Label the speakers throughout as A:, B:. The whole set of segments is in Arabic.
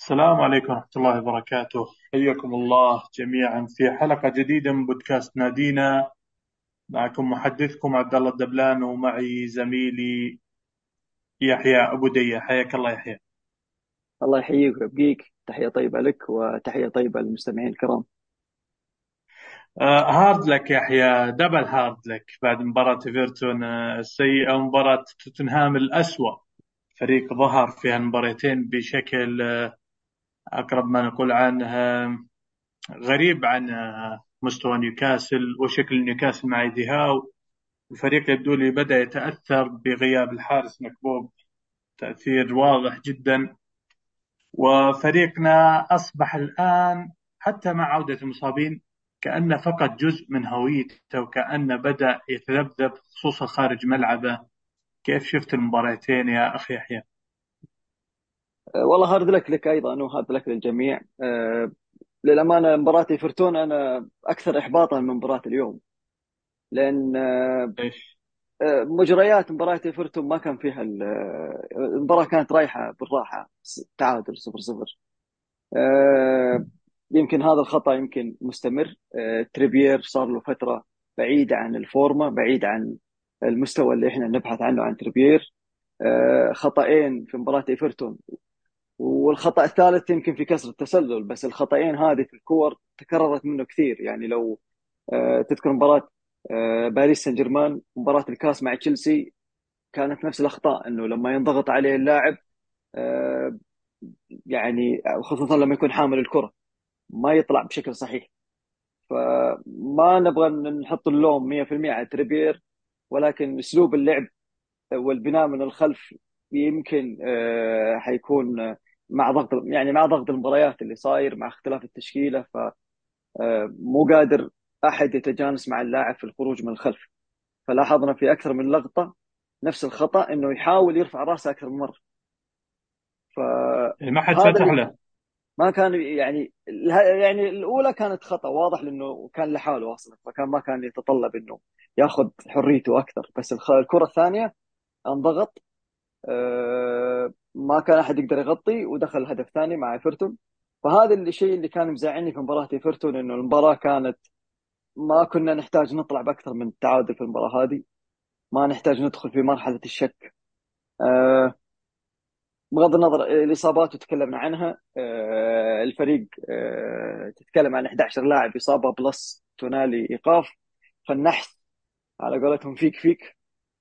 A: السلام عليكم ورحمة الله وبركاته. حياكم الله جميعا في حلقة جديدة من بودكاست نادينا. معكم محدثكم عبد الله الدبلان ومعي زميلي يحيى أبو دية. حياك الله يحيى.
B: الله يحييك ويبقيك. تحية طيبة لك وتحية طيبة للمستمعين الكرام.
A: hard luck يحيى double hard luck بعد مباراة ايفرتون آه، السيئة ومباراة توتنهام الأسوأ. فريق ظهر في المباراتين بشكل آه، أقرب ما نقول عنه غريب عن آه، مستوى نيوكاسل وشكل نيوكاسل مع إيدي هاو. الفريق يبدو لي بدأ يتأثر بغياب الحارس مكبوب. تأثير واضح جدا. وفريقنا أصبح الآن حتى مع عودة المصابين كأنه فقد جزء من هويته وكأنه بدأ يتذبذب خصوصا خارج ملعبه كيف شفت المباراتين يا أخي يحيى؟
B: أه، والله hard luck لك أيضا و hard luck للجميع أه، للأمانة مباراة إيفرتون أنا أكثر احباطا من مباراة اليوم لأن أه،
A: إيش؟
B: مجريات مباراة إيفرتون ما كان فيها المباراة كانت رايحة بالراحة تعادل 0 0 يمكن هذا الخطأ يمكن مستمر. تريبير صار له فترة بعيد عن الفورمه بعيد عن المستوى اللي إحنا نبحث عنه عن تريبير خطأين في مباراة إيفرتون. والخطأ الثالث يمكن في كسر التسلل بس الخطأين هذه في الكور تكررت منه كثير. يعني لو آه، تذكر مباراة آه، باريس سان جيرمان مباراة الكاس مع تشيلسي كانت نفس الأخطاء إنه لما ينضغط عليه اللاعب آه، يعني خصوصا لما يكون حامل الكرة. ما يطلع بشكل صحيح. فما نبغى نحط اللوم 100% على تريبير ولكن أسلوب اللعب والبناء من الخلف يمكن حيكون مع ضغط يعني مع ضغط المباريات اللي صاير مع اختلاف التشكيلة ف آه، مو قادر أحد يتجانس مع اللاعب في الخروج من الخلف. فلاحظنا في أكثر من لقطة نفس الخطأ إنه يحاول يرفع رأسه أكثر من مرة.
A: ف ما حد فتح له.
B: ما كان يعني يعني الأولى كانت خطأ واضح لأنه كان لحاله أصلا فكان ما كان يتطلب إنه ياخذ حريته أكثر. بس الكرة الثانية انضغط آه، ما كان أحد يقدر يغطي ودخل الهدف الثاني مع إيفرتون. فهذا الشيء اللي كان مزعلني في مباراة إيفرتون إنه المباراة كانت ما كنا نحتاج نطلع بأكثر من التعادل في المباراة هذه. ما نحتاج ندخل في مرحلة الشك. أه بغض النظر الإصابات وتكلمنا عنها أه الفريق أه تتكلم عن 11 لاعب إصابة بلس تونالي إيقاف. فالنحس على قولتهم فيك فيك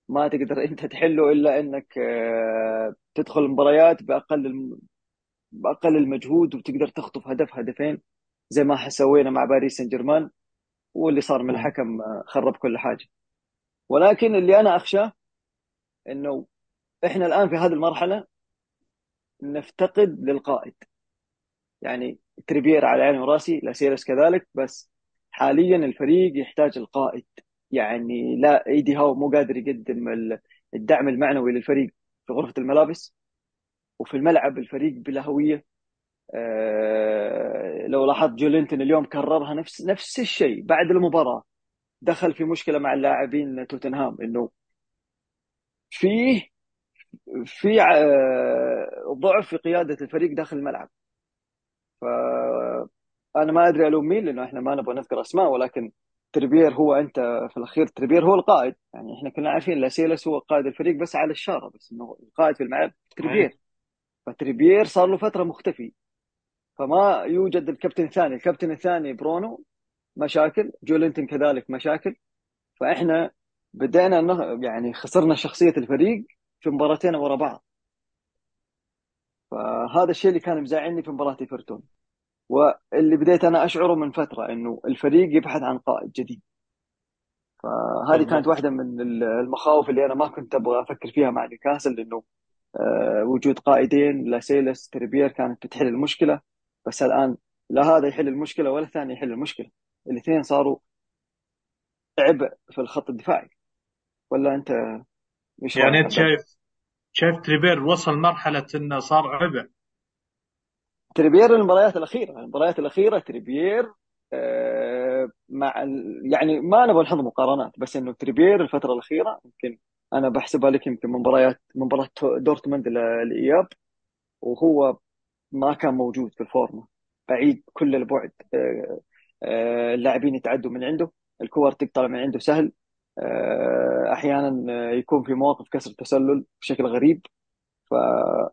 B: ما تقدر أنت تحله إلا إنك آه، تدخل المباريات بأقل بأقل المجهود وتقدر تخطف هدف هدفين زي ما سوينا مع باريس سان جيرمان واللي صار من الحكم آه، خرب كل حاجة. ولكن اللي أنا أخشاه إنه إحنا الآن في هذه المرحلة نفتقد للقائد. يعني تريبير على عيني وراسي لاسيلس كذلك بس حاليا الفريق يحتاج القائد. يعني لا إيدي هاو مو قادر يقدم الدعم المعنوي للفريق في غرفة الملابس. وفي الملعب الفريق بلا هوية. أه لو لاحظت جولينتون اليوم كررها نفس نفس الشيء بعد المباراة. دخل في مشكلة مع اللاعبين توتنهام إنه فيه في آه، ضعف في قيادة الفريق داخل الملعب. ف أنا ما أدري ألوم مين لأنه إحنا ما نبغى نذكر أسماء ولكن تربير هو أنت في الأخير. تربير هو القائد. يعني إحنا كنا عارفين لاسيلس هو قائد الفريق بس على الشارة بس إنه القائد في الملعب تربير فتربير صار له فترة مختفي. فما يوجد الكابتن الثاني. الكابتن الثاني برونو مشاكل. جولينتون كذلك مشاكل. فإحنا بدأنا يعني خسرنا شخصية الفريق في مباراتين ورا بعض. فهذا الشيء اللي كان مزعلني في مباراة إيفرتون. واللي بديت أنا أشعره من فترة إنه الفريق يبحث عن قائد جديد. فهذه كانت واحدة من المخاوف اللي أنا ما كنت أبغى أفكر فيها مع نيوكاسل لأنه آه، وجود قائدين لاسيلس تريبير كانت بتحل المشكلة. بس الآن لا هذا يحل المشكلة ولا الثاني يحل المشكلة. الاثنين صاروا عبء في الخط الدفاعي. ولا أنت
A: إيش يعني أنت شايف شايف تريبير وصل مرحلة إنه صار عبء
B: تريبير المباريات الأخيرة المباريات الأخيرة تريبير آه مع. يعني ما نبغى نحط مقارنات بس إنه تريبير الفترة الأخيرة يمكن أنا بحسبها لك يمكن مباريات مباراة دورتموند ال- الإياب وهو ما كان موجود في الفورمة بعيد كل البعد آه، آه، اللاعبين يتعدوا من عنده الكور تقطع من عنده سهل أحيانا يكون في مواقف كسر تسلل بشكل غريب ففارق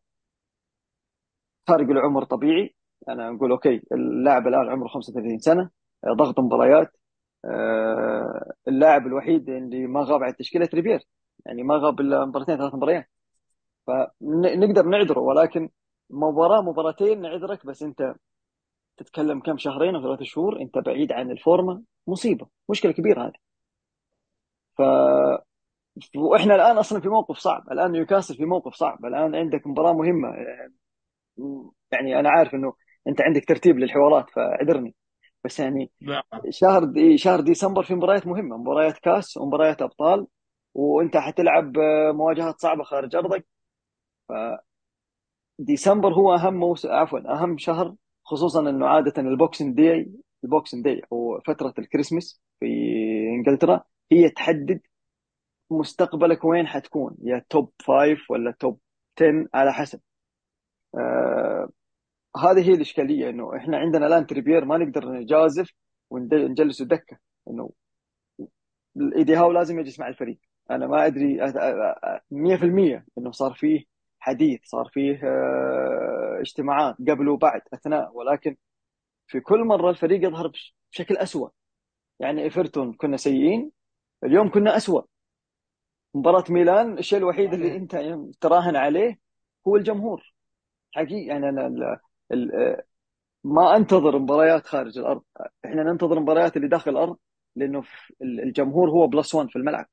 B: العمر طبيعي. أنا أقول okay اللاعب الآن عمره 35 سنة ضغط مباريات آه، اللاعب الوحيد اللي ما غاب عن التشكيلة تريبير. يعني ما غاب إلا مباراتين ثلاث مباريات. فنقدر نعذره ولكن مباراة مباراتين نعذرك بس أنت تتكلم كم شهرين أو ثلاثة شهور أنت بعيد عن الفورمة مصيبة مشكلة كبيرة هذه. ف وإحنا الآن أصلا في موقف صعب. الآن نيوكاسل في موقف صعب. الآن عندك مباراة مهمة. يعني أنا عارف إنه أنت عندك ترتيب للحوارات فاعذرني. بس يعني
A: لا
B: شهر دي شهر ديسمبر في مباريات مهمة. مباريات كاس ومباريات أبطال. وأنت حتلعب آه، مواجهات صعبة خارج أرضك. فديسمبر هو أهم موس... عفوا أهم شهر خصوصا إنه عادة ال Boxing Day ال Boxing Day أو فترة الكريسماس في إنجلترا. هي تحدد مستقبلك وين حتكون يا top five ولا top 10 على حسب. آه هذه هي الإشكالية إنه إحنا عندنا الآن تريبير ما نقدر نجازف ونجلسه دكة إنه ايدي هاو لازم يجلس مع الفريق. أنا ما أدري أ- أ- أ- 100% إنه صار فيه حديث صار فيه آه، اجتماعات قبل وبعد أثناء ولكن في كل مرة الفريق يظهر بش- بشكل أسوأ. يعني إيفرتون كنا سيئين اليوم كنا أسوأ. مباراة ميلان الشيء الوحيد اللي أنت تراهن عليه هو الجمهور. حقيقي يعني أنا ال- ال- ما أنتظر مباريات خارج الأرض. إحنا ننتظر المباريات اللي داخل الأرض لأنه في- الجمهور هو بلس 1 في الملعب.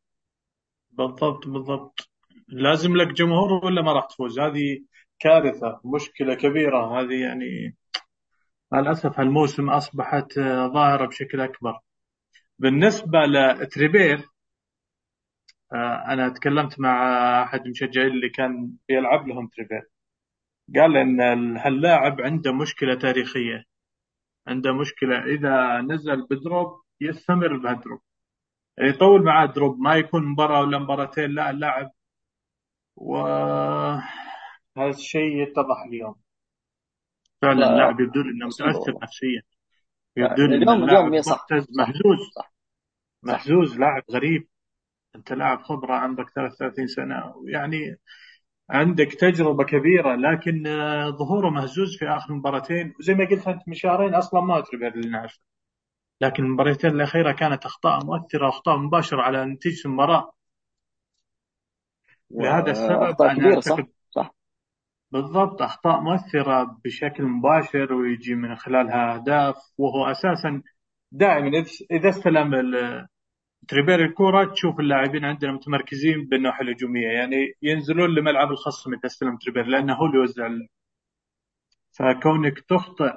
A: بالضبط بالضبط. لازم لك جمهور ولا ما راح تفوز؟ هذه كارثة مشكلة كبيرة. هذه يعني مع الأسف هالموسم أصبحت ظاهرة بشكل أكبر. بالنسبة لتريبير آه، أنا تكلمت مع أحد المشجعين اللي كان يلعب لهم تريبير. قال إن هاللاعب عنده مشكلة تاريخية. عنده مشكلة. إذا نزل ب drop يستمر بهال drop. يعني يطول معاه drop ما يكون مباراة ولا مباراتين لا اللاعب. وهذا الشيء يتضح اليوم. فعلا
B: لا.
A: اللاعب يبدو لي إنه
B: متأثر
A: نفسيا. يبدو
B: اليوم اليوم صح
A: مهزوز.
B: صح.
A: مهزوز لاعب غريب. أنت لاعب خبرة عمرك 33 سنة. يعني عندك تجربة كبيرة لكن آه، ظهوره مهزوز في آخر مباراتين. وزي ما قلت أنت من شهرين أصلا ما تربير اللي نعرفه. لكن المباراتين الأخيرة كانت أخطاء مؤثرة واخطاء مباشرة على نتيجة المباراة. لهذا السبب أنا
B: أعتقد
A: بالضبط أخطاء مؤثرة بشكل مباشر ويجي من خلالها أهداف وهو أساسا دائما إذ- إذا استلم تريبير الكرة تشوف اللاعبين عندنا متمركزين بالناحية الهجومية يعني ينزلون لملعب الخصم إذا استلم تريبير لأنه هو اللي يوزع. فكونك تخطئ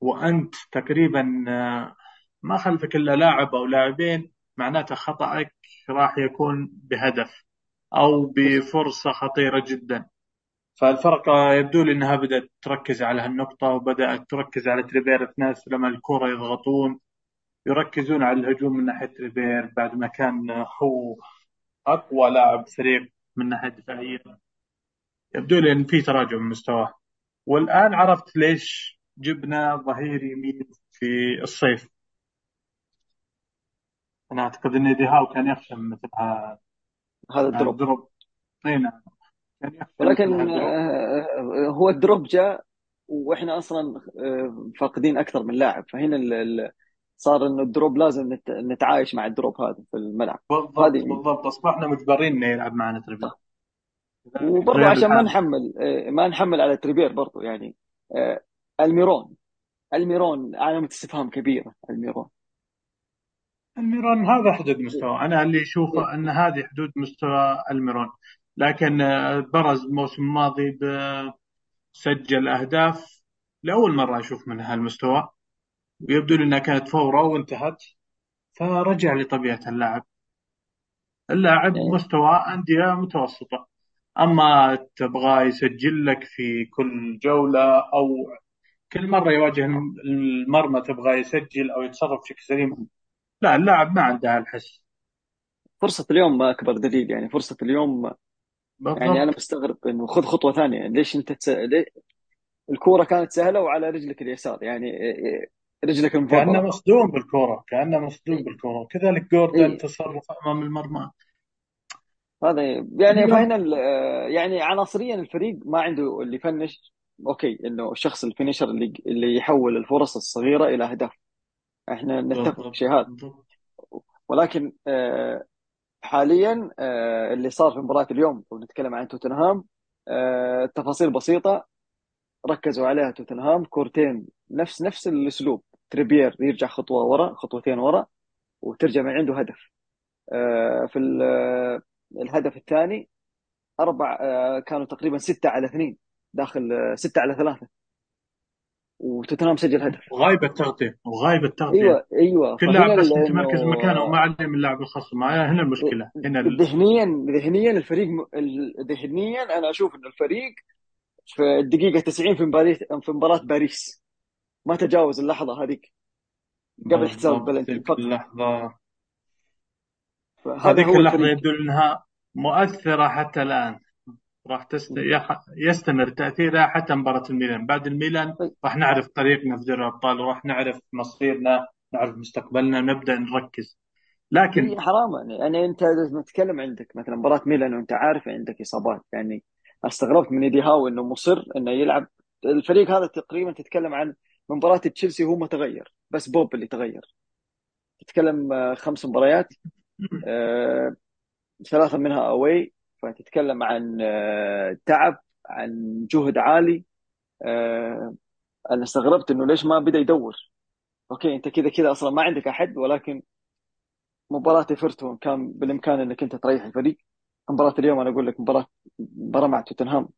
A: وأنت تقريبا آه، ما خلفك إلا لاعب أو لاعبين معناته خطأك راح يكون بهدف أو بفرصة خطيرة جدا فالفرقة يبدو لي أنها بدأت تركز على هالنقطة وبدأت تركز على تريبير الناس لما الكرة يضغطون يركزون على الهجوم من ناحية تريبير بعد ما كان هو أقوى لاعب فريق من ناحية دفاعية. يبدو لي أن في تراجع من مستواه. والآن عرفت ليش جبنا ظهير يمين في الصيف. أنا أعتقد أن ايدي هاو كان يخشى مثل
B: هذا ال
A: drop. أي نعم.
B: ولكن
A: هال drop
B: آه، آه، هو ال drop جاء وإحنا أصلا آه، فاقدين أكثر من لاعب. فهنا صار إنه ال drop لازم نت- نتعايش مع ال drop هذا في الملعب.
A: بالضبط
B: هذه
A: بالضبط. أصبحنا مجبرين إنه يلعب معنا تريبير.
B: وبرضه عشان ما نحمل آه، ما نحمل على تريبير برضه يعني آه، ألميرون. ألميرون علامة استفهام كبيرة ألميرون.
A: ألميرون هذا حدود مستوى. أنا اللي أشوفه أن هذه حدود مستوى ألميرون. لكن آه، برز الموسم الماضي سجل أهداف لأول مرة أشوف من هالمستوى ويبدو لي أنها كانت فورة وانتهت فرجع لطبيعة اللاعب. اللاعب
B: يعني
A: مستوى أندية متوسطة. أما تبغاه يسجل لك في كل جولة أو كل مرة يواجه المرمى تبغى يسجل أو يتصرف بشكل سليم لا اللاعب ما عنده هالحس.
B: فرصة اليوم أكبر دليل يعني فرصة اليوم
A: بالضبط.
B: يعني أنا مستغرب إنه خذ خطوة ثانية يعني ليش أنت تس... ليه... الكورة كانت سهلة وعلى رجلك اليسار؟ يعني رجلك
A: كأنه
B: المفضله
A: مصدوم بالكورة كأنه مصدوم
B: إيه.
A: بالكورة. كذلك جوردن
B: إيه.
A: تصرف أمام المرمى.
B: هذا يعني فهنا يعني عناصريا الفريق ما عنده اللي ي finish. أوكي إنه الشخص ال finisher اللي اللي يحول الفرص الصغيرة إلى اهداف إحنا نتفق في شيء هذا. ولكن آه، حاليا آه، اللي صار في مباراة اليوم ونتكلم عن توتنهام آه، تفاصيل بسيطة. ركزوا عليها توتنهام كورتين نفس نفس الأسلوب. تريبير يرجع خطوة ورا خطوتين ورا وترجع من عنده هدف. آه، في ال- الهدف الثاني أربع كانوا تقريبا ستة على اثنين داخل ستة على ثلاثة. وتوتنهام سجل هدف.
A: وغايب التغطية وغايب التغطية.
B: أيوه أيوه.
A: كل لاعب بس متمركز
B: إنه
A: مكانه وما عليه من اللاعب الخصم هنا المشكلة هنا ال...
B: ذهنيا ذهنيا الفريق ذهنيا أنا أشوف انه الفريق في الدقيقة 90 في مباراة في مباراة باريس. ما تجاوز اللحظة هذيك قبل البلنتي
A: تلك
B: فقط. اللحظة.
A: هذيك
B: اللحظة
A: يدل إنها مؤثرة حتى الآن. راح تست... يستمر تاثيرها حتى مباراة الميلان. بعد الميلان
B: طيب.
A: راح نعرف طريقنا في دوري الأبطال وراح نعرف مصيرنا نعرف مستقبلنا نبدأ نركز. لكن
B: هي حرام. يعني أنت لازم تتكلم عندك مثلا مباراة ميلان وأنت عارف عندك إصابات يعني استغربت من إيدي هاو إنه مصر إنه يلعب. الفريق هذا تقريبا تتكلم عن مباراة تشيلسي هو ما تغير بس Pope اللي تغير. تتكلم آه، خمس مباريات آه، ثلاثة منها away. فتتكلم عن آه، تعب عن جهد عالي. آه، أنا استغربت إنه ليش ما بدأ يدور. أوكي أنت كذا كذا أصلا ما عندك أحد ولكن مباراة إيفرتون كان بالإمكان إنك أنت تريح الفريق. مباراة اليوم أنا أقول لك مباراة مباراة مع توتنهام.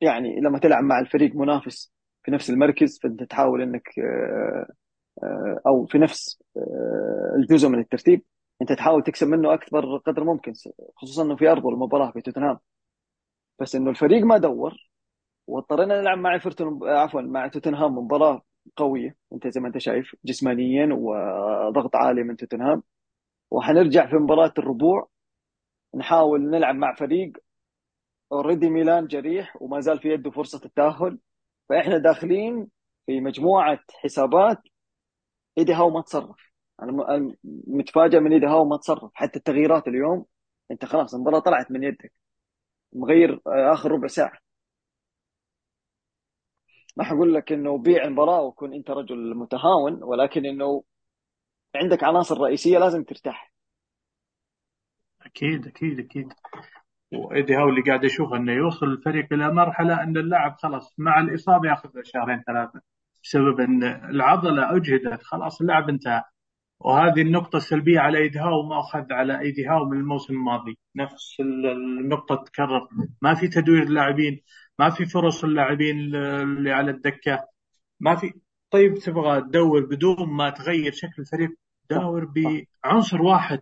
B: يعني لما تلعب مع الفريق منافس في نفس المركز فأنت تحاول إنك آه، أو في نفس الجزء من الترتيب. أنت تحاول تكسب منه أكبر قدر ممكن خصوصا إنه في أرضه المباراة في توتنهام. بس إنه الفريق ما دور واضطرينا نلعب مع إيفرتون عفوا مع توتنهام مباراة قوية. أنت زي ما أنت شايف جسمانيا وضغط عالي من توتنهام. وحنرجع في مباراة الربوع. نحاول نلعب مع فريق اوريدي ميلان جريح وما زال في يده فرصة التأهل. فإحنا داخلين في مجموعة حسابات. إيدي هاو ما تصرف. أنا متفاجئ من إيدي. هاو ما تصرف. حتى التغييرات اليوم أنت خلاص المباراة طلعت من يدك. مغير آه، آخر ربع ساعة. ما حقول لك إنه بيع المباراة وكن أنت رجل متهاون ولكن إنه عندك عناصر رئيسية لازم ترتاح.
A: أكيد أكيد أكيد. وإيدي هاو اللي قاعد أشوف إنه يوصل الفريق إلى مرحلة إن اللاعب خلاص مع الإصابة ياخذ شهرين ثلاثة. بسبب إن العضلة أجهدت خلاص اللاعب انتهى. وهذه النقطة السلبية على ايدي هاو ما أخذ على ايدي هاو من الموسم الماضي. نفس ال- النقطة تتكرر ما في تدوير لاعبين ما في فرص اللاعبين اللي على الدكة. ما في طيب تبغى تدور بدون ما تغير شكل الفريق؟ داور بعنصر واحد.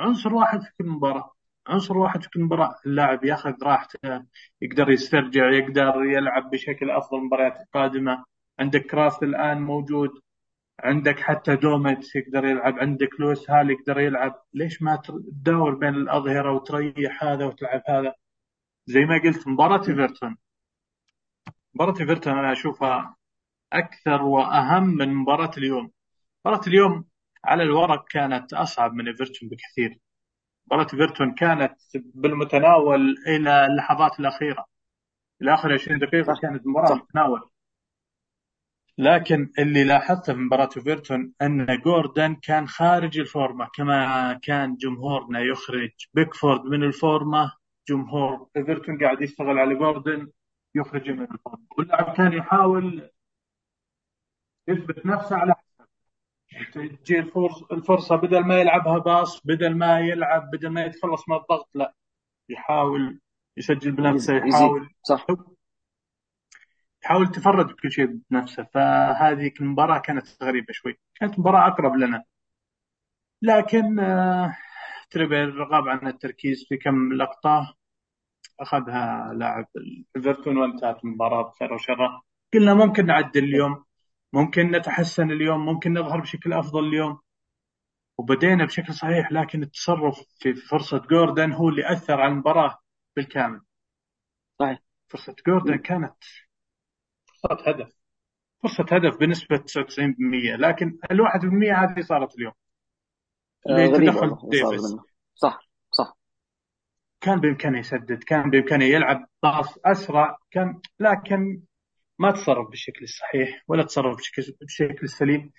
A: عنصر واحد في كل مباراة. عنصر واحد في كل مباراة. اللاعب ياخذ راحته يقدر يسترجع يقدر يلعب بشكل أفضل المباريات القادمة. عندك كرافث الآن موجود. عندك حتى دوميت يقدر يلعب عندك لويس هال يقدر يلعب. ليش ما تداور بين الأظهرة وتريح هذا وتلعب هذا؟ زي ما قلت مباراة إيفرتون. مباراة إيفرتون أنا أشوفها أكثر وأهم من مباراة اليوم. مباراة اليوم على الورق كانت أصعب من إيفرتون بكثير. مباراة إيفرتون كانت بالمتناول إلى اللحظات الأخيرة. إلى آخر 20 دقيقة كانت مباراة
B: صح.
A: متناول. لكن اللي لاحظته في مباراة ايفرتون أن جوردن كان خارج الفورمة كما كان جمهورنا يخرج بيكفورد من الفورمة جمهور ايفرتون قاعد يشتغل على جوردن يخرجه من الفورمة. واللاعب كان يحاول يثبت نفسه على تجي الفرصة الفرصة بدل ما يلعبها باص بدل ما يلعب بدل ما يتخلص من الضغط لا. يحاول يسجل بنفسه يحاول
B: صح.
A: يحاول تفرد بكل شيء بنفسه. فهذه المباراة كانت غريبة شوي. كانت مباراة أقرب لنا. لكن آه، تريبير غاب عن التركيز في كم لقطة. أخذها لاعب ايفرتون وانتهت المباراة بخير وشر قلنا ممكن نعدل اليوم. ممكن نتحسن اليوم. ممكن نظهر بشكل أفضل اليوم. وبدينا بشكل صحيح لكن التصرف في فرصة جوردن هو اللي أثر على المباراة بالكامل.
B: صحيح.
A: فرصة جوردن كانت فرصة هدف. فرصة هدف بنسبة 99% لكن ال 1% هذه صارت اليوم.
B: آه تدخل ديفيس. صح صح.
A: كان بإمكانه يسدد كان بإمكانه يلعب باص أسرع كان لكن ما تصرف بالشكل الصحيح ولا تصرف بشكل بالشكل السليم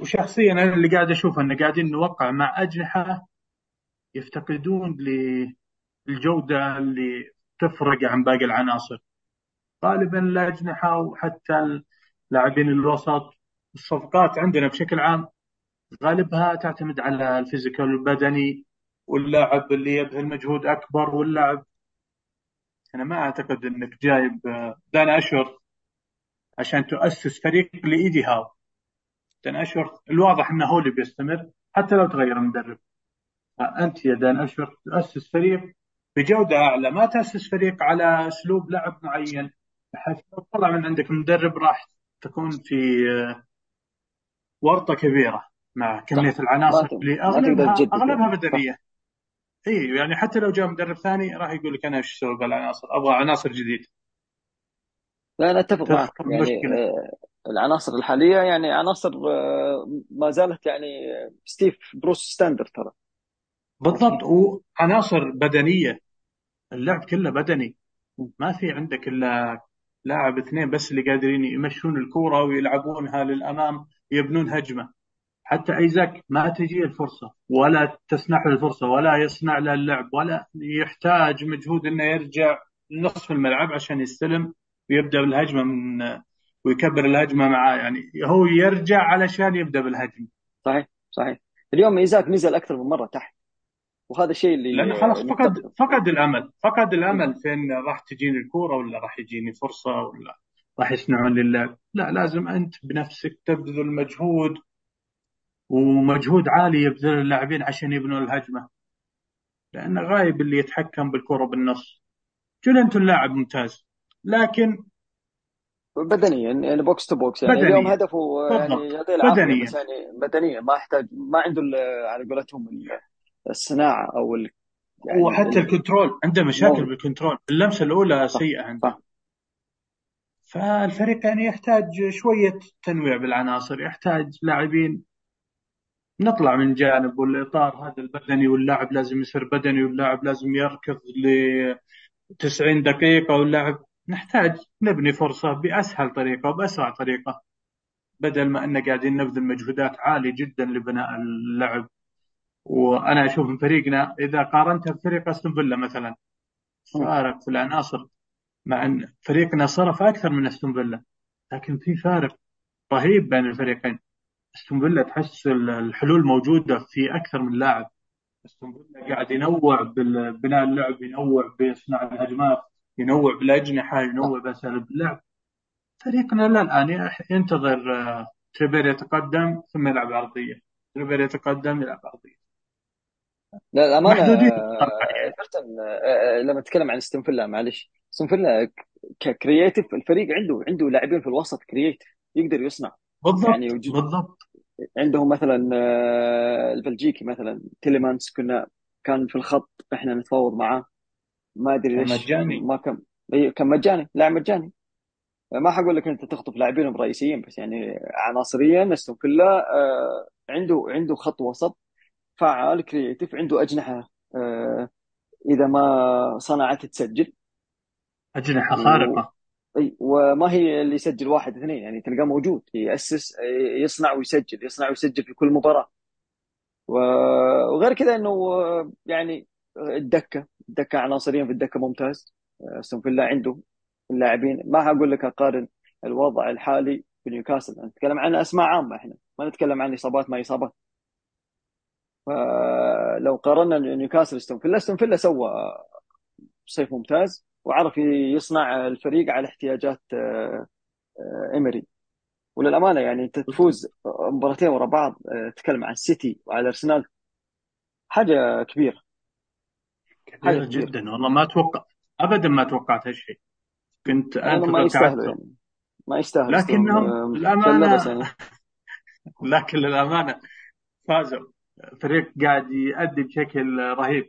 A: وشخصيا أنا اللي قاعد أشوف ان قاعدين نوقع مع أجنحة يفتقدون للجوده اللي تفرق عن باقي العناصر. غالبا الاجنحه وحتى لاعبين الوسط. الصفقات عندنا بشكل عام غالبها تعتمد على ال physical البدني واللاعب اللي يبذل مجهود أكبر واللاعب. أنا ما أعتقد إنك جايب دان أشورث عشان تؤسس فريق لايدي هاو. دان أشورث الواضح إنه هو اللي بيستمر حتى لو تغير المدرب. انت يا دان أشور تؤسس فريق بجودة أعلى ما تأسس فريق على أسلوب لعب معين. بحيث لو طلع من عندك مدرب راح تكون في ورطة كبيرة مع كمية العناصر اللي اغلبها أغلبها بدنيه إي يعني حتى لو جاء مدرب ثاني راح يقول لك أنا إيش أسوي بالعناصر؟ أبغى عناصر جديده
B: لا أنا أتفق معك. يعني آه العناصر الحالية يعني عناصر آه ما زالت يعني ستيف بروس standard ترى.
A: بالضبط. وعناصر بدنية اللعب كله بدني. ما في عندك إلا لاعب اثنين بس اللي قادرين يمشون الكورة ويلعبونها للأمام يبنون هجمة. حتى إيزاك ما تجي الفرصة ولا تسنح له الفرصة ولا يصنع له اللعب ولا يحتاج مجهود إنه يرجع نصف الملعب عشان يستلم ويبدأ بالهجمة من ويكبر الهجمة معاه. يعني هو يرجع علشان يبدأ بالهجمة.
B: صحيح صحيح. اليوم إيزاك نزل أكثر من مرة تحت. وهذا الشيء اللي
A: لأنه خلاص فقد فقد الأمل. فقد الأمل في ان راح تجيني الكورة ولا راح يجيني فرصة ولا راح يصنعون لي اللعب لا لازم أنت بنفسك تبذل مجهود ومجهود عالي يبذل اللاعبين عشان يبنوا الهجمة. لأن غايب اللي يتحكم بالكره بالنص. جولينتون لاعب ممتاز؟ لكن
B: بدنيا يعني box to box يعني بدنيا. اليوم هدفه يعني بدنيا. يعني بدنيا ما يحتاج ما عنده على قولتهم الصناعة أو ال...
A: يعني وحتى ال control عنده مشاكل مو. بال control. اللمسة الأولى سيئة عنده. فالفريق يعني يحتاج شوية تنويع بالعناصر يحتاج لاعبين. نطلع من جانب والإطار هذا البدني واللاعب لازم يصير بدني واللاعب لازم يركض ل 90 دقيقة واللاعب. نحتاج نبني فرصة بأسهل طريقة وبأسرع طريقة بدل ما ان قاعدين نبذل مجهودات عالية جدا لبناء اللعب. وأنا أشوف من فريقنا إذا قارنته بفريق أستون فيلا مثلا فارق في العناصر؟ مع إن فريقنا صرف أكثر من أستون فيلا لكن في فارق رهيب بين الفريقين. أستون فيلا تحس الحلول موجودة في أكثر من لاعب. أستون فيلا قاعد ينوع ببناء اللعب ينوع بصناع الهجمات ينوع بالأجنحة ينوع باساليب اللعب. فريقنا لا الآن ينتظر آه، تريبير يتقدم ثم يلعب عرضية. تريبير يتقدم يلعب عرضية.
B: لا الأمانة ايفرتون آه، آه، لما نتكلم عن استون فيلا معلش استون فيلا ك creative الفريق عنده عنده لاعبين في الوسط creative يقدر يصنع.
A: بالضبط يعني بالضبط.
B: عندهم مثلا آه، البلجيكي مثلا تيليمانس كنا كان في الخط إحنا نتفاوض معاه. ما أدري ليش
A: مجاني.
B: ما كان كان مجاني لاعب مجاني. ما حقول لك أنت تخطف لاعبينهم رئيسيين بس يعني عناصريا استون فيلا عنده عنده خط وسط. فعال creative عنده أجنحة آه، إذا ما صنعت تسجل.
A: أجنحة خارقة.
B: أي وما هي اللي يسجل واحد اثنين يعني تلقاه موجود يأسس يصنع ويسجل يصنع ويسجل في كل مباراة. وغير كذا إنه يعني الدكة الدكة عناصريا في الدكة ممتاز. أستون فيلا عنده اللاعبين. ما حقول لك أقارن الوضع الحالي بنيوكاسل نتكلم عن أسماء عامة إحنا. ما نتكلم عن إصابات ما إصابات. فلو قارنا نيوكاسل استون فيلا استون فيلا سوى صيف ممتاز وعرف يصنع الفريق على احتياجات إيمري. وللأمانة يعني أنت تفوز مباراتين ورا بعض تتكلم عن السيتي وعلى أرسنال حاجة كبيرة.
A: كبيرة جدا. والله ما أتوقع ابدا ما توقعت هالشيء. كنت
B: أنا ما يستاهلوا يعني. ما يستاهل.
A: لكنهم
B: الامانه بس يعني.
A: لكن للأمانة فازوا. فريق قاعد يؤدي بشكل رهيب.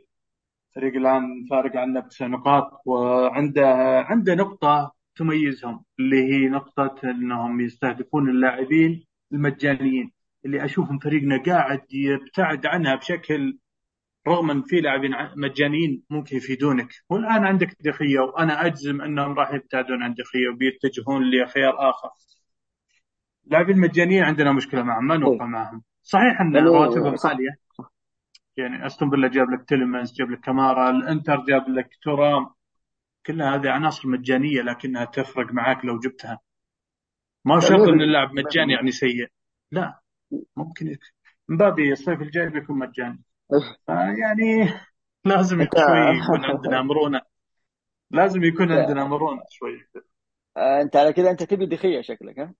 A: فريق الآن فارق عنا بتسع نقاط وعنده عنده نقطة تميزهم اللي هي نقطة إنهم يستهدفون اللاعبين المجانيين اللي أشوفهم فريقنا قاعد يبتعد عنها بشكل رغم إن في لاعبين مجانيين ممكن يفيدونك. والآن عندك دخية وأنا أجزم إنهم راح يبتعدون عن دخية وبيتجهون لخيار آخر. اللاعبين المجانيين عندنا مشكلة معهم ما نوقع طيب. معهم. صحيح إن رواتبهم عاليه يعني أستون فيلا جاب لك تيلمنز جاب لك كمارا الإنتر جاب لك تورام كلها هذه عناصر مجانية لكنها تفرق معاك لو جبتها. ما شرط إن اللاعب مجاني يعني سيء. لا ممكن مبابي الصيف الجاي بيكون مجاني. يعني لازم شوي يكون عندنا مرونة. لازم يكون عندنا مرونة شوي.
B: أنت على كذا أنت تبي دخية شكلك ها؟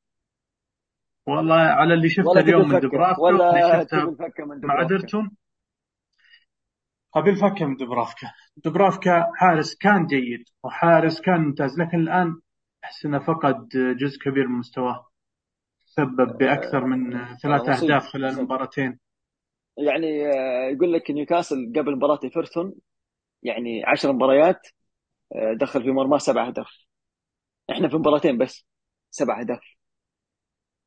A: والله على اللي شفته اليوم من دبرافكا
B: ولا
A: من مع ديرتون ابي الفكه من دبرافكا. دبرافكا حارس كان جيد وحارس كان ممتاز لكن الآن أحس إنه فقد جزء كبير من مستواه. سبب بأكثر من آه، ثلاث أهداف خلال المباراتين.
B: يعني آه، يقول لك نيوكاسل قبل مباراة إيفرتون يعني 10 مباريات آه، دخل في مرماه سبع أهداف. إحنا في مباراتين بس سبع أهداف.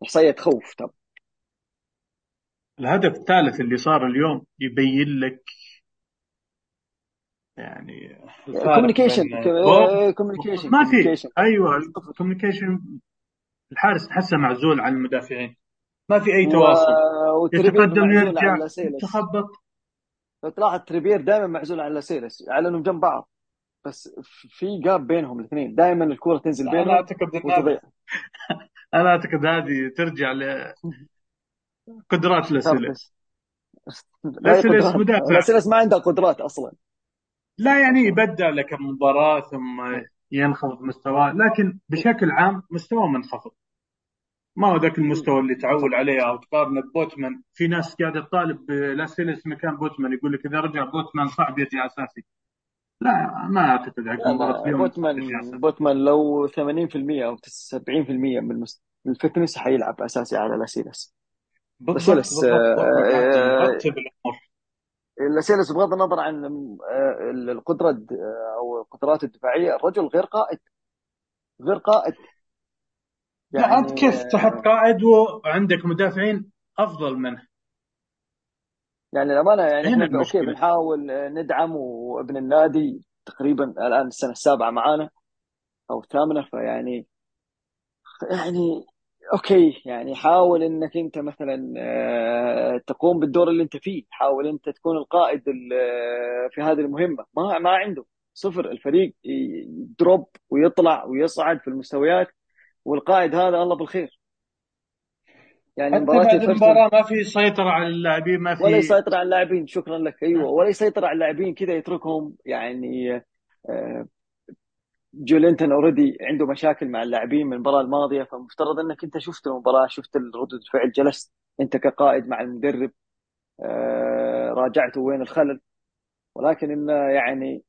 B: احصائيه تخوف طب
A: الهدف الثالث اللي صار اليوم يبين لك يعني
B: communication communication
A: ما في. أيوه. ال communication الحارس تحسه معزول عن المدافعين. ما في أي تواصل. و... يتقدم يرجع تخبط
B: لو تلاحظ تريبير دائما معزول عن لاسيلس على إنهم جنب بعض. بس في gap بينهم الاثنين. دائما الكرة تنزل بينهم
A: أعتقد أنا أعتقد هذه ترجع ل قدرات لاسيلس
B: لاسيلس مدافع. لاسيلس ما عنده قدرات أصلا.
A: لا يعني يبدع لك مباراه ثم ينخفض مستواه لكن بشكل عام مستواه منخفض. ما هو ذاك المستوى اللي تعول عليه أو تقارنه ببوتمان. في ناس قاعدة تطالب لاسيلس مكان بوتمان يقول لك إذا رجع بوتمان صعب يجي أساسي. لا ما أعتقد
B: مباراه اليوم بوتمان بوتمان لو 80% أو 70% من المست... ال fitness حيلعب أساسي على لاسيلس. لاسيلس لاسيلس بغض النظر عن آه، القدرة آه، أو القدرات الدفاعية الرجل غير قائد غير قائد.
A: يعني لا انت كيف تحط قائد وعندك مدافعين أفضل منه.
B: يعني الأمانة يعني إحنا okay بنحاول ندعم وابن النادي تقريبا الآن السنة السابعة معانا أو الثامنة فيعني يعني أوكي يعني حاول إنك أنت مثلا آه، تقوم بالدور اللي أنت فيه حاول أنت تكون القائد في هذه المهمة. ما ما عنده. صفر الفريق يدروب ويطلع ويصعد في المستويات والقائد هذا الله بالخير.
A: يعني مباراة بعد المباراة ما في سيطرة على اللاعبين ما في
B: ولا يسيطر على اللاعبين شكرا لك. أيوه ولا يسيطر على اللاعبين كذا يتركهم. يعني آه، جولينتون already عنده مشاكل مع اللاعبين من المباراة الماضية فمفترض إنك أنت شفت المباراة شفت ردود الفعل جلست أنت كقائد مع المدرب آه، راجعته وين الخلل. ولكن انه يعني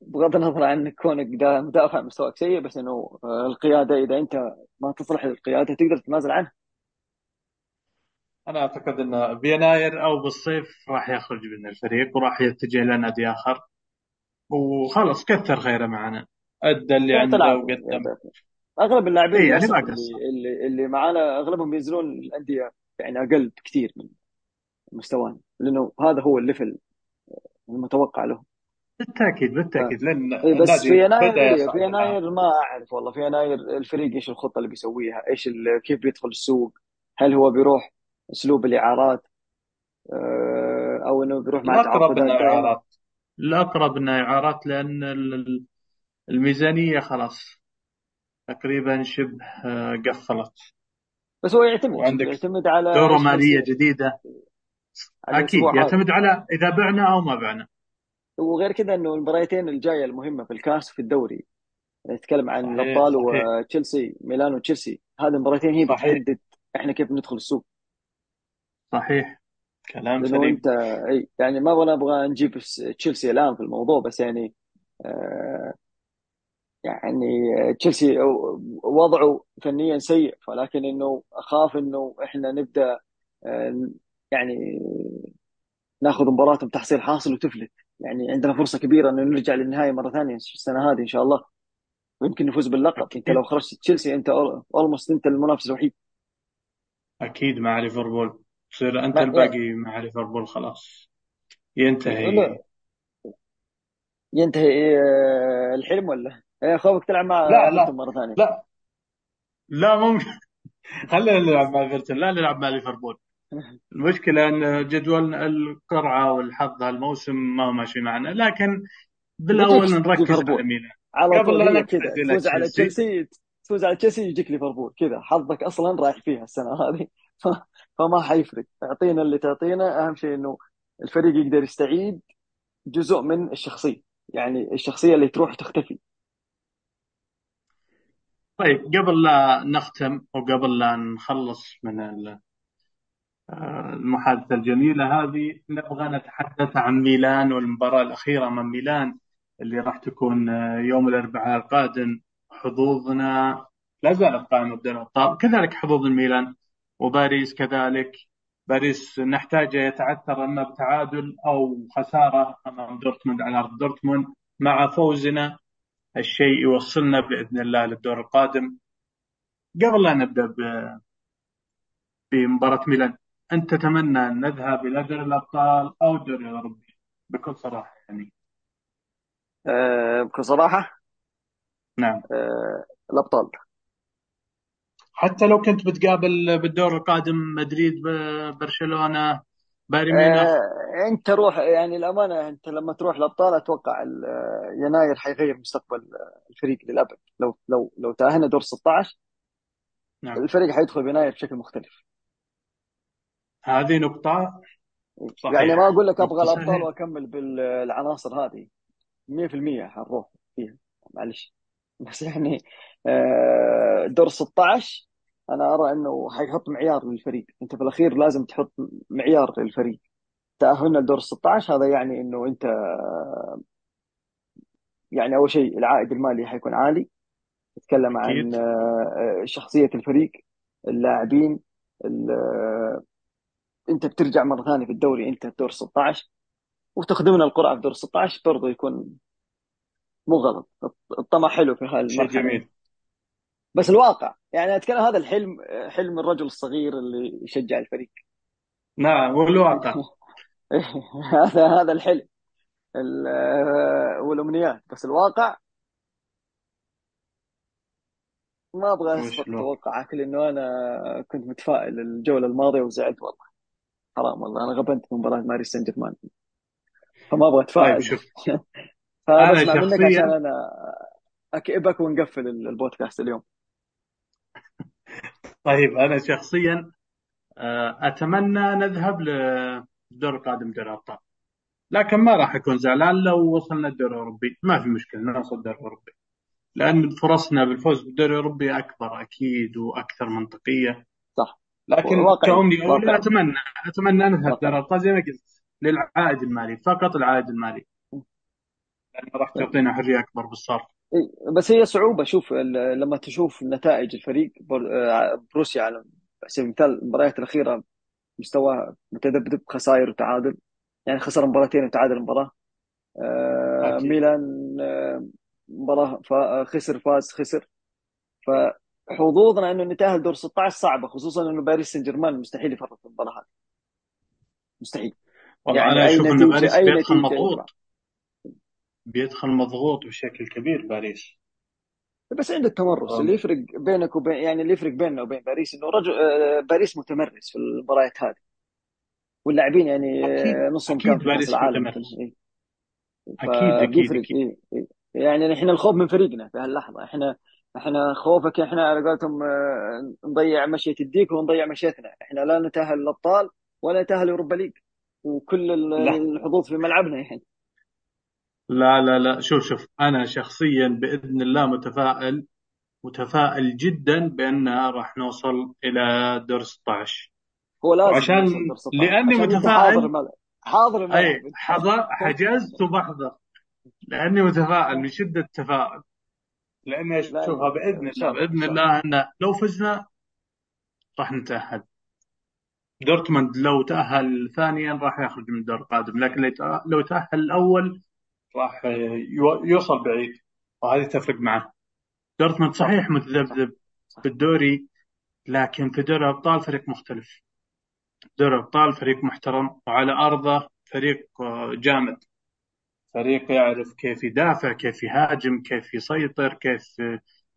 B: بغض النظر عن كونك مدافع مستواك سيء بس إنه آه، القيادة إذا أنت ما تصلح للقيادة تقدر تتنازل عنها.
A: أنا أعتقد انه بيناير أو بالصيف راح يخرج من الفريق وراح يتجه إلى نادي آخر. وخلص كثر خيره معنا. أدى اللي عنده وقدم.
B: أغلب اللاعبين إيه يعني اللي, اللي اللي معانا أغلبهم بينزلون الأندية يعني أقل بكثير من مستوانا لأنه هذا هو الليفل المتوقع له.
A: بالتأكيد بالتأكيد. لأن
B: إيه بس في يناير إيه في يناير ما أعرف والله. في يناير الفريق إيش الخطة اللي بيسويها؟ إيش كيف بيدخل السوق؟ هل هو بيروح أسلوب الإعارات آه، أو إنه بيروح مع
A: الأقرب إنه إعارات. الأقرب إنه إعارات لأن الميزانية خلاص تقريبا شبه آه، قفلت.
B: بس هو يعتمد يعتمد على
A: دورة مالية جديدة. أكيد يعتمد على إذا بعنا أو ما بعنا.
B: وغير كذا إنه المباريتين الجاية المهمة في الكاس في الدوري. نتكلم عن الأبطال وتشيلسي ميلان وتشيلسي. هذه المباراتين هي بتحدد إحنا كيف ندخل السوق.
A: صحيح. كلام سليم.
B: انت إي يعني ما أبغى نبغى نجيب تشيلسي الآن في الموضوع بس يعني آه يعني تشيلسي وضعه فنيا سيء ولكن إنه أخاف إنه إحنا نبدأ آه، يعني ناخذ مباراتهم تحصيل حاصل وتفلت. يعني عندنا فرصة كبيرة إنه نرجع للنهايه مرة ثانية السنة هذه إن شاء الله. ويمكن نفوز باللقب. أنت لو خرجت تشيلسي أنت أولموست أنت المنافس الوحيد.
A: أكيد مع ليفربول. تصير أنت
B: ما-
A: الباقي مع ليفربول خلاص. ينتهي.
B: لا. ينتهي آه، الحلم ولا؟ إيه، خوفك تلعب مع
A: لا لا.
B: مرة ثانية.
A: لا. لا ممكن خلينا نلعب مع ايفرتون لا نلعب مع ليفربول. المشكلة أن جدول القرعة والحظ هالموسم ما هو ماشي معنا لكن بالأول
B: بيجيك
A: نركز. على ميلان.
B: على
A: قبل
B: طول
A: لا
B: تفوز على
A: تشيلسي.
B: تفوز على تشيلسي يجيك ليفربول كذا. حظك أصلا رايح فيها السنة هذه. فما حيفرق. اعطينا اللي تعطينا أهم شيء إنه الفريق يقدر يستعيد جزء من الشخصية يعني الشخصية اللي تروح تختفي.
A: طيب قبل لا نختم وقبل لا نخلص من ال- المحادثة الجميلة هذه نبغى نتحدث عن ميلان والمباراة الأخيرة من ميلان اللي راح تكون يوم الأربعاء القادم. حظوظنا لا زالت قائمة بدوري أبطال كذلك حظوظ الميلان. وباريس كذلك. باريس نحتاج يتعثر اما بتعادل أو خسارة أمام دورتموند على أرض دورتموند. مع فوزنا الشيء يوصلنا بإذن الله للدور القادم. قبل لا نبدأ ب- بمباراة ميلان أنت تتمنى أن نذهب إلى دوري الأبطال أو الدوري الأوروبي؟ بكل صراحة يعني.
B: أه بكل صراحة؟
A: نعم.
B: أه الأبطال.
A: حتى لو كنت بتقابل بالدور القادم مدريد برشلونة بايرن ميونخ؟
B: أه انت روح يعني الأمانة انت لما تروح الابطال أتوقع آه، يناير حيغير مستقبل الفريق للأبد. لو لو لو تأهلنا دور 16
A: نعم.
B: الفريق حيدخل بيناير بشكل مختلف.
A: هذه نقطة. صحيح.
B: يعني ما أقول لك أبغى
A: نقطة الأبطال.
B: وأكمل بالعناصر هذه. 100% حنروح فيها معلش بس يعني آه، دور 16 أنا أرى إنه حيحط معيار للفريق. أنت في الاخير لازم تحط معيار للفريق. تأهلنا لدور 16 هذا يعني إنه أنت يعني أول شيء العائد المالي حيكون عالي. تتكلم عن
A: أكيد.
B: آه، شخصية الفريق اللاعبين ال- أنت بترجع مرة ثانية في الدوري أنت في دور 16 وتخدمنا القرعة في دور 16 برضه يكون مو غلط. الطمع حلو في
A: شيء
B: هالمرحله
A: جميل.
B: بس الواقع يعني أتكلم هذا الحلم حلم الرجل الصغير اللي يشجع الفريق.
A: نعم والواقع
B: هذا هذا الحلم. ال- والأمنيات. بس الواقع ما أبغى
A: أسبق؟
B: توقعك لأنه أنا كنت متفائل الجوله الماضية وزعلت والله. حرام والله أنا غبنت من مباراة باريس سان جيرمان. فما أبغى أتفائل.
A: طيب شوف.
B: فبسمع
A: أنا
B: منك
A: شخصياً-
B: عشان أنا أكئبك ونقفل البودكاست اليوم.
A: طيب أنا شخصيا آه، أتمنى نذهب للدور القادم دوري الأبطال لكن ما راح أكون زعلان لو وصلنا الدوري الأوروبي ما في مشكلة نوصل الدوري الأوروبي لأن فرصنا بالفوز بالدوري الأوروبي أكبر أكيد وأكثر منطقية.
B: صح.
A: لكن أولى
B: واقعي.
A: أتمنى أتمنى نذهب. دوري الأبطال زي ما قلت للعائد المالي فقط العائد المالي. لأنه راح تعطينا حرية أكبر بالصرف.
B: بس هي صعوبة. شوف ال- لما تشوف نتائج الفريق بر- آه، بروسيا على سبيل المثال المباريات الأخيرة مستواه متذبذب خسائر وتعادل. يعني خسر مباراتين وتعادل مباراة. آه،
A: أكيد.
B: ميلان آه، مباراة فا- خسر فاز خسر. فحظوظنا إنه نتأهل دور 16 صعبة خصوصا إنه باريس سان جيرمان مستحيل يفرط في المباراة هذه. مستحيل.
A: والله
B: يعني
A: أنا أشوف
B: نتيجة-
A: باريس
B: نتيجة
A: مضغوط. بيدخل مضغوط بشكل كبير باريس
B: بس عنده التمرس. اللي يفرق بينك وبين يعني اللي يفرق بيننا وبين باريس إنه رجل آه، باريس متمرس في المباريات هذه واللاعبين يعني آه، نصهم كان في
A: باريس
B: العالم
A: متمرس.
B: إيه.
A: أكيد
B: إيه. إيه. يعني إحنا الخوف من فريقنا في هاللحظة إحنا إحنا خوفك إحنا على قولتهم آه، نضيع مشية الديك ونضيع مشيتنا إحنا لا نتأهل الابطال ولا نتأهل اوروبا ليج وكل. الحظوظ في ملعبنا يعني
A: لا لا لا. شوف شوف. أنا شخصيا بإذن الله متفائل متفائل جدا بأن راح نوصل إلى دور 16
B: هو لازم 16
A: لأني
B: عشان
A: متفائل-
B: حاضر الملعب. حاضر
A: أي حضر حجزت وبحضر. لأني متفائل من شدة التفاؤل لأن إيش
B: لا
A: شوفها باذن الله.
B: بإذن الله
A: إن لو فزنا راح نتأهل. دورتموند لو تأهل ثانيا راح يخرج من الدور القادم. لكن لو تأهل الأول راح يوصل بعيد وهذه تفرق معه. دورتموند صحيح متذبذب بالدوري لكن في دوري الابطال فريق مختلف. دوري الابطال فريق محترم وعلى أرضه فريق جامد. فريق يعرف كيف يدافع كيف يهاجم كيف يسيطر كيف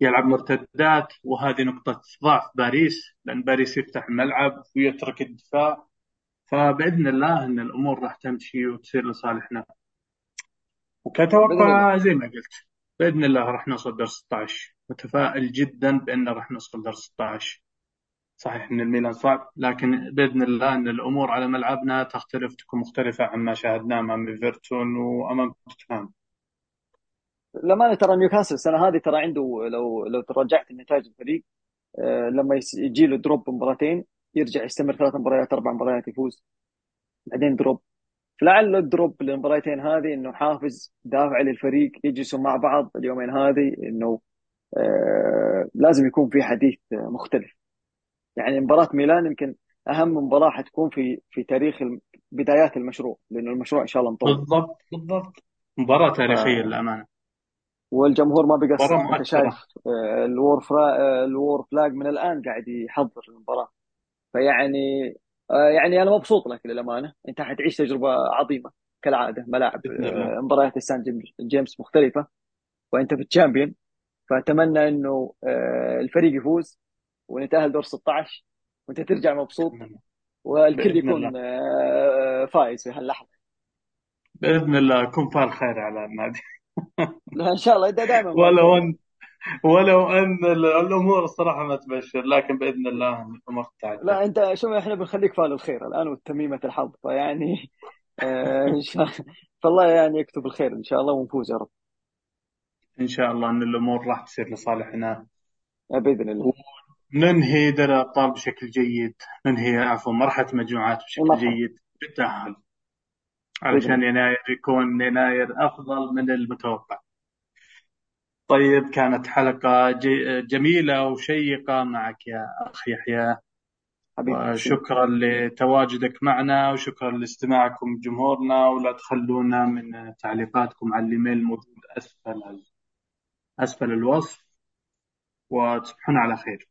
A: يلعب مرتدات. وهذه نقطة ضعف باريس لأن باريس يفتح الملعب ويترك الدفاع. فبإذن الله أن الأمور راح تمشي وتصير لصالحنا. وكتوقع زي ما قلت بإذن الله راح نوصل دور 16 متفائل جدا بأن راح نوصل دور 16 صحيح إن الميلان صعب لكن بإذن الله إن الأمور على ملعبنا تختلف تكون مختلفة عما شاهدناه أمام إيفرتون وأمام توتنهام.
B: لما ترى نيوكاسل السنة هذه ترى عنده لو لو تراجعت النتائج الفريق آه، لما يجي له drop مباراتين يرجع يستمر ثلاث مباريات أربع مباريات يفوز. بعدين drop. فلعل ال drop للمباراتين هذه إنه حافز دافع للفريق يجلسوا مع بعض اليومين هذه إنه آه لازم يكون في حديث مختلف. يعني مباراة ميلان يمكن أهم مباراة حتكون في في تاريخ بدايات المشروع لأنه المشروع إن شاء الله مطول.
A: بالضبط بالضبط. مباراة تاريخية للأمانة.
B: والجمهور ما بيقصر انت شايف آه، فرا... آه، ال Wor Flags من الآن قاعد يحضر المباراة. فيعني آه، يعني أنا مبسوط لك للأمانة. أنت حتعيش تجربة عظيمة كالعادة ملاعب مباريات السان جيمس مختلفة وأنت في الشامبيون. فأتمنى إنه الفريق يفوز ونتأهل دور 16 وأنت ترجع مبسوط والكل يكون آه، فايز في هاللحظة.
A: بإذن الله. يكون فال خير على النادي.
B: لا إن شاء الله. إنت دائما
A: ولو ان ولو أن الأمور الصراحة ما تبشر لكن بإذن الله الأمور
B: تعدل لا أنت شوف إحنا بنخليك فال الخير الآن وتميمه الحظ فيعني آه، إن شاء فالله يعني يكتب الخير إن شاء الله ونفوز يا رب.
A: إن شاء الله إن الأمور راح تصير لصالحنا.
B: بإذن الله.
A: ننهي دوري الأبطال بشكل جيد. ننهي عفوا مرحلة مجموعات بشكل مرحبا. جيد. بالتأهل. علشان يناير يكون يناير أفضل من المتوقع. طيب كانت حلقة جميلة وشيقة معك يا أخ يحيى. شكرا لتواجدك معنا وشكرا لاستماعكم جمهورنا. ولا تخلونا من تعليقاتكم على الإيميل الموجود أسفل أسفل الوصف. وتصبحون على خير.